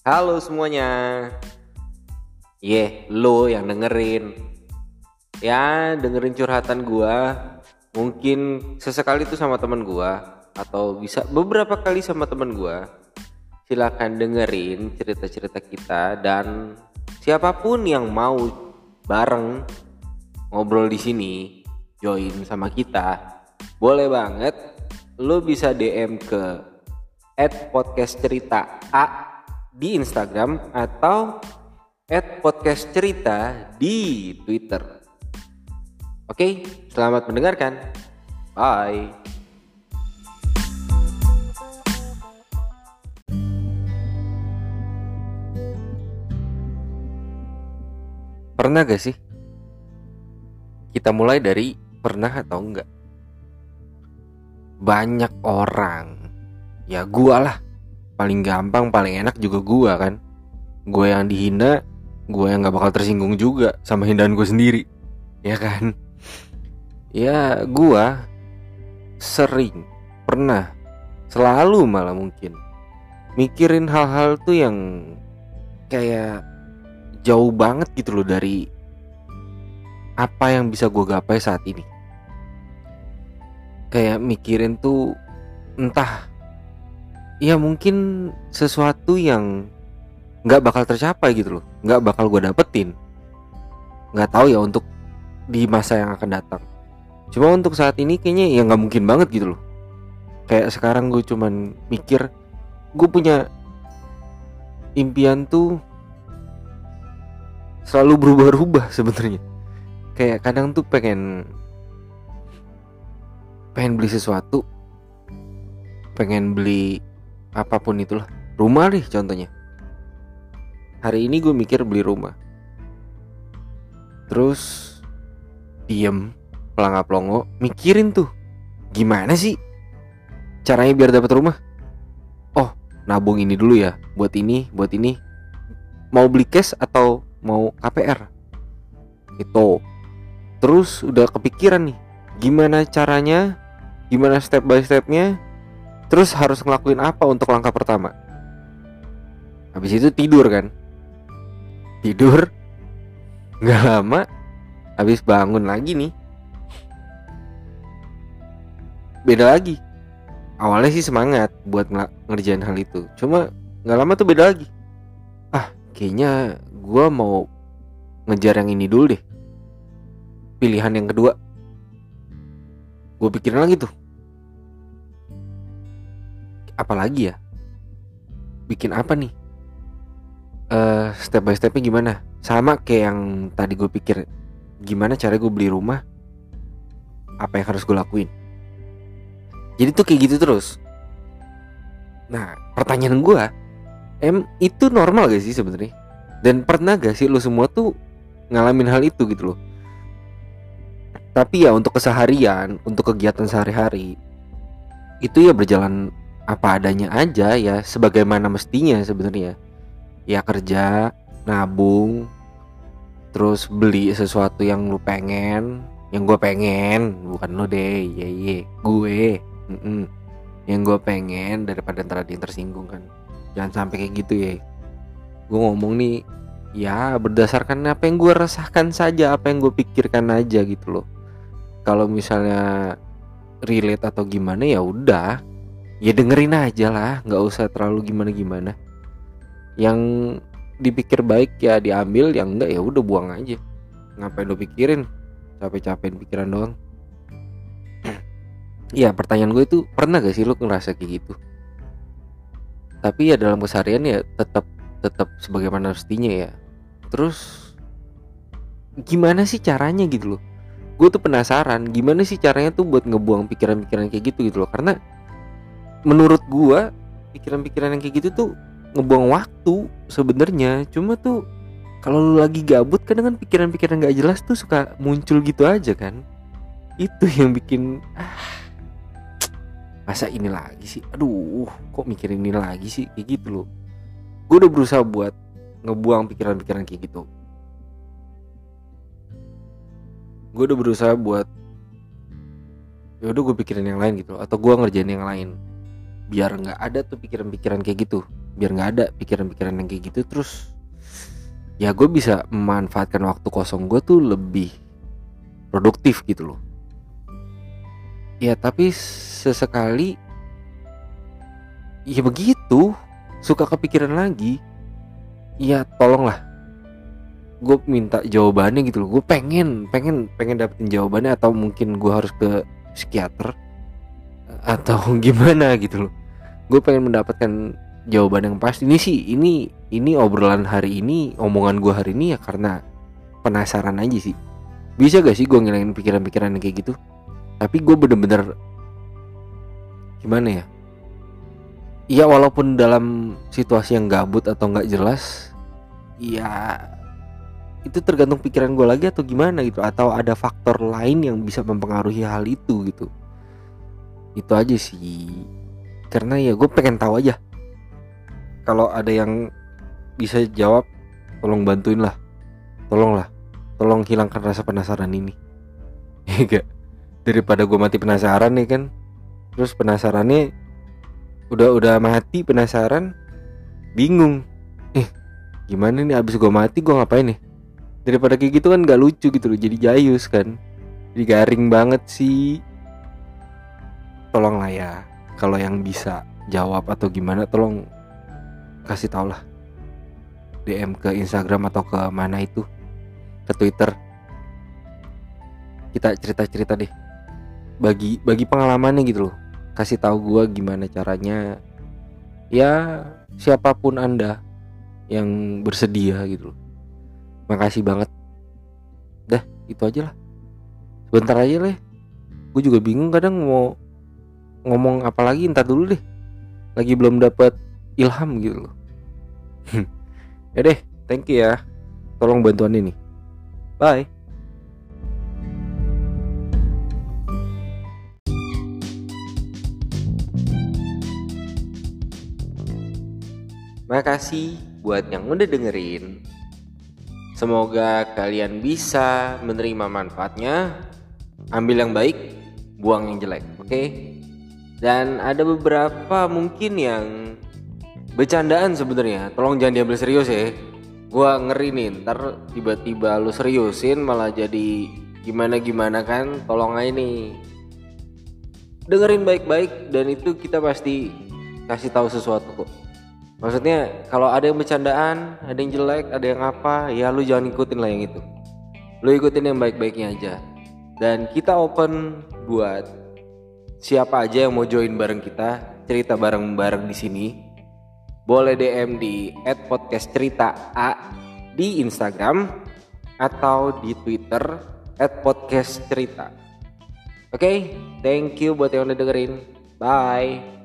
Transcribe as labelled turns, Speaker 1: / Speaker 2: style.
Speaker 1: Halo semuanya. Ye, lo yang dengerin. Ya, dengerin curhatan gua. Mungkin sesekali itu sama teman gua atau bisa beberapa kali sama teman gua. Silakan dengerin cerita-cerita kita dan siapa pun yang mau bareng ngobrol di sini, join sama kita. Boleh banget. Lo bisa DM ke podcast cerita A di Instagram atau podcast cerita di Twitter. Oke, selamat mendengarkan. Bye. Pernah gak sih? Kita mulai dari pernah atau enggak? Banyak orang, ya gua lah, paling gampang, paling enak juga gua kan. Gue yang dihina, gue yang gak bakal tersinggung juga sama hindaran gue sendiri, ya kan? Ya gua sering, pernah, selalu malah mungkin mikirin hal-hal tuh yang kayak jauh banget gitu loh dari apa yang bisa gue gapai saat ini kayak mikirin tuh entah ya mungkin sesuatu yang nggak bakal tercapai gitu loh. Nggak bakal gue dapetin. Nggak tahu ya untuk di masa yang akan datang. Cuma untuk saat ini kayaknya ya nggak mungkin banget gitu loh. Kayak sekarang gue cuman mikir gue punya impian tuh selalu berubah-ubah sebenarnya. Kayak kadang tuh pengen pengen beli sesuatu pengen beli apa pun itulah. Rumah nih contohnya. Hari ini gue mikir beli rumah. Terus diem pelangap pelongo mikirin tuh gimana sih caranya biar dapat rumah? Oh nabung ini dulu ya buat ini buat ini. Mau beli cash atau mau KPR itu terus udah kepikiran nih gimana caranya gimana step by stepnya terus harus ngelakuin apa untuk langkah pertama? Habis itu tidur kan? Tidur. Nggak lama habis bangun lagi nih. Beda lagi. Awalnya sih semangat buat ngerjain hal itu. Cuma nggak lama tuh beda lagi. Ah kayaknya gue mau ngejar yang ini dulu deh. Pilihan yang kedua. Gue pikirin lagi tuh apalagi ya? Bikin apa nih? Uh, step by stepnya gimana? Sama kayak yang tadi gue pikir gimana cara gue beli rumah? Apa yang harus gue lakuin? Jadi tuh kayak gitu terus. Nah pertanyaan gue em itu normal gak sih sebenarnya? Dan pernah gak sih lo semua tuh ngalamin hal itu gitu loh? Tapi ya untuk keseharian untuk kegiatan sehari-hari itu ya berjalan apa adanya aja ya sebagaimana mestinya sebenarnya. Ya kerja nabung terus beli sesuatu yang lu pengen yang gue pengen bukan lo deh ye ye gue mm -mm. yang gue pengen daripada ntar ada yang tersinggung kan. Jangan sampai kayak gitu ya. Gue ngomong nih ya berdasarkan apa yang gue resahkan saja apa yang gue pikirkan aja gitu loh. Kalau misalnya relate atau gimana ya udah ya dengerin aja lah nggak usah terlalu gimana gimana yang dipikir baik ya diambil yang enggak ya udah buang aja. Ngapain lo pikirin? Capek-capekin pikiran doang. Ya pertanyaan gue itu pernah gak sih lo ngerasa kayak gitu? Tapi ya dalam keseharian ya tetap tetap sebagaimana mestinya ya. Terus gimana sih caranya gitu loh gue tuh penasaran gimana sih caranya tuh buat ngebuang pikiran-pikiran kayak gitu gitu loh karena menurut gue pikiran-pikiran yang kayak gitu tuh ngebuang waktu sebenarnya. Cuma tuh kalau lu lagi gabut kan pikiran-pikiran gak jelas tuh suka muncul gitu aja kan. Itu yang bikin ah, masa ini lagi sih? Aduh kok mikirin ini lagi sih? Kayak gitu loh. Gue udah berusaha buat ngebuang pikiran-pikiran kayak gitu. Gue udah berusaha buat ya udah gue pikirin yang lain gitu atau gue ngerjain yang lain biar nggak ada tuh pikiran-pikiran kayak gitu. Biar nggak ada pikiran-pikiran yang kayak gitu terus ya gue bisa memanfaatkan waktu kosong gue tuh lebih produktif gitu loh. Ya tapi sesekali ya begitu suka kepikiran lagi ya tolonglah. Gue minta jawabannya gitu loh. Gue pengen pengen pengen dapetin jawabannya atau mungkin gue harus ke psikiater atau gimana gitu loh gue pengen mendapatkan jawaban yang pasti ini sih ini ini obrolan hari ini omongan gue hari ini ya karena penasaran aja sih. Bisa gak sih gue ngilangin pikiran-pikiran kayak gitu? Tapi gue bener-bener gimana ya? Iya walaupun dalam situasi yang gabut atau nggak jelas ya itu tergantung pikiran gue lagi atau gimana gitu. Atau ada faktor lain yang bisa mempengaruhi hal itu gitu. Itu aja sih karena ya gue pengen tahu aja. Kalau ada yang bisa jawab tolong bantuin lah. Tolonglah tolong hilangkan rasa penasaran ini. Ya daripada gue mati penasaran nih kan? Terus penasarannya udah udah mati penasaran bingung. Eh gimana nih abis gue mati gue ngapain nih daripada kayak gitu kan gak lucu gitu loh jadi jayus kan. Jadi garing banget sih. Tolong lah ya kalau yang bisa jawab atau gimana tolong kasih tau lah. DM ke Instagram atau ke mana itu? Ke Twitter. Kita cerita-cerita deh. Bagi bagi pengalamannya gitu loh. Kasih tahu gue gimana caranya. Ya siapa pun anda yang bersedia gitu loh. Makasih banget. Dah itu aja lah. Sebentar aja lah gue juga bingung kadang mau ngomong apa lagi ntar dulu deh lagi belum dapat ilham gitu loh ya deh thank you ya tolong bantuan ini bye Makasih buat yang udah dengerin. Semoga kalian bisa menerima manfaatnya. Ambil yang baik, buang yang jelek, oke? Okay? Dan ada beberapa mungkin yang bercandaan sebenarnya. Tolong jangan diambil serius ya. Gua ngeri nih, ntar tiba-tiba lu seriusin malah jadi gimana-gimana kan. Tolong aja nih. Dengerin baik-baik dan itu kita pasti kasih tahu sesuatu kok maksudnya kalau ada yang bercandaan ada yang jelek ada yang apa ya lu jangan ikutin lah yang itu lu ikutin yang baik-baiknya aja dan kita open buat siapa aja yang mau join bareng kita cerita bareng-bareng di sini boleh DM di @podcastcerita_a di Instagram atau di Twitter @podcastcerita. Oke, okay? thank you buat yang udah dengerin. Bye.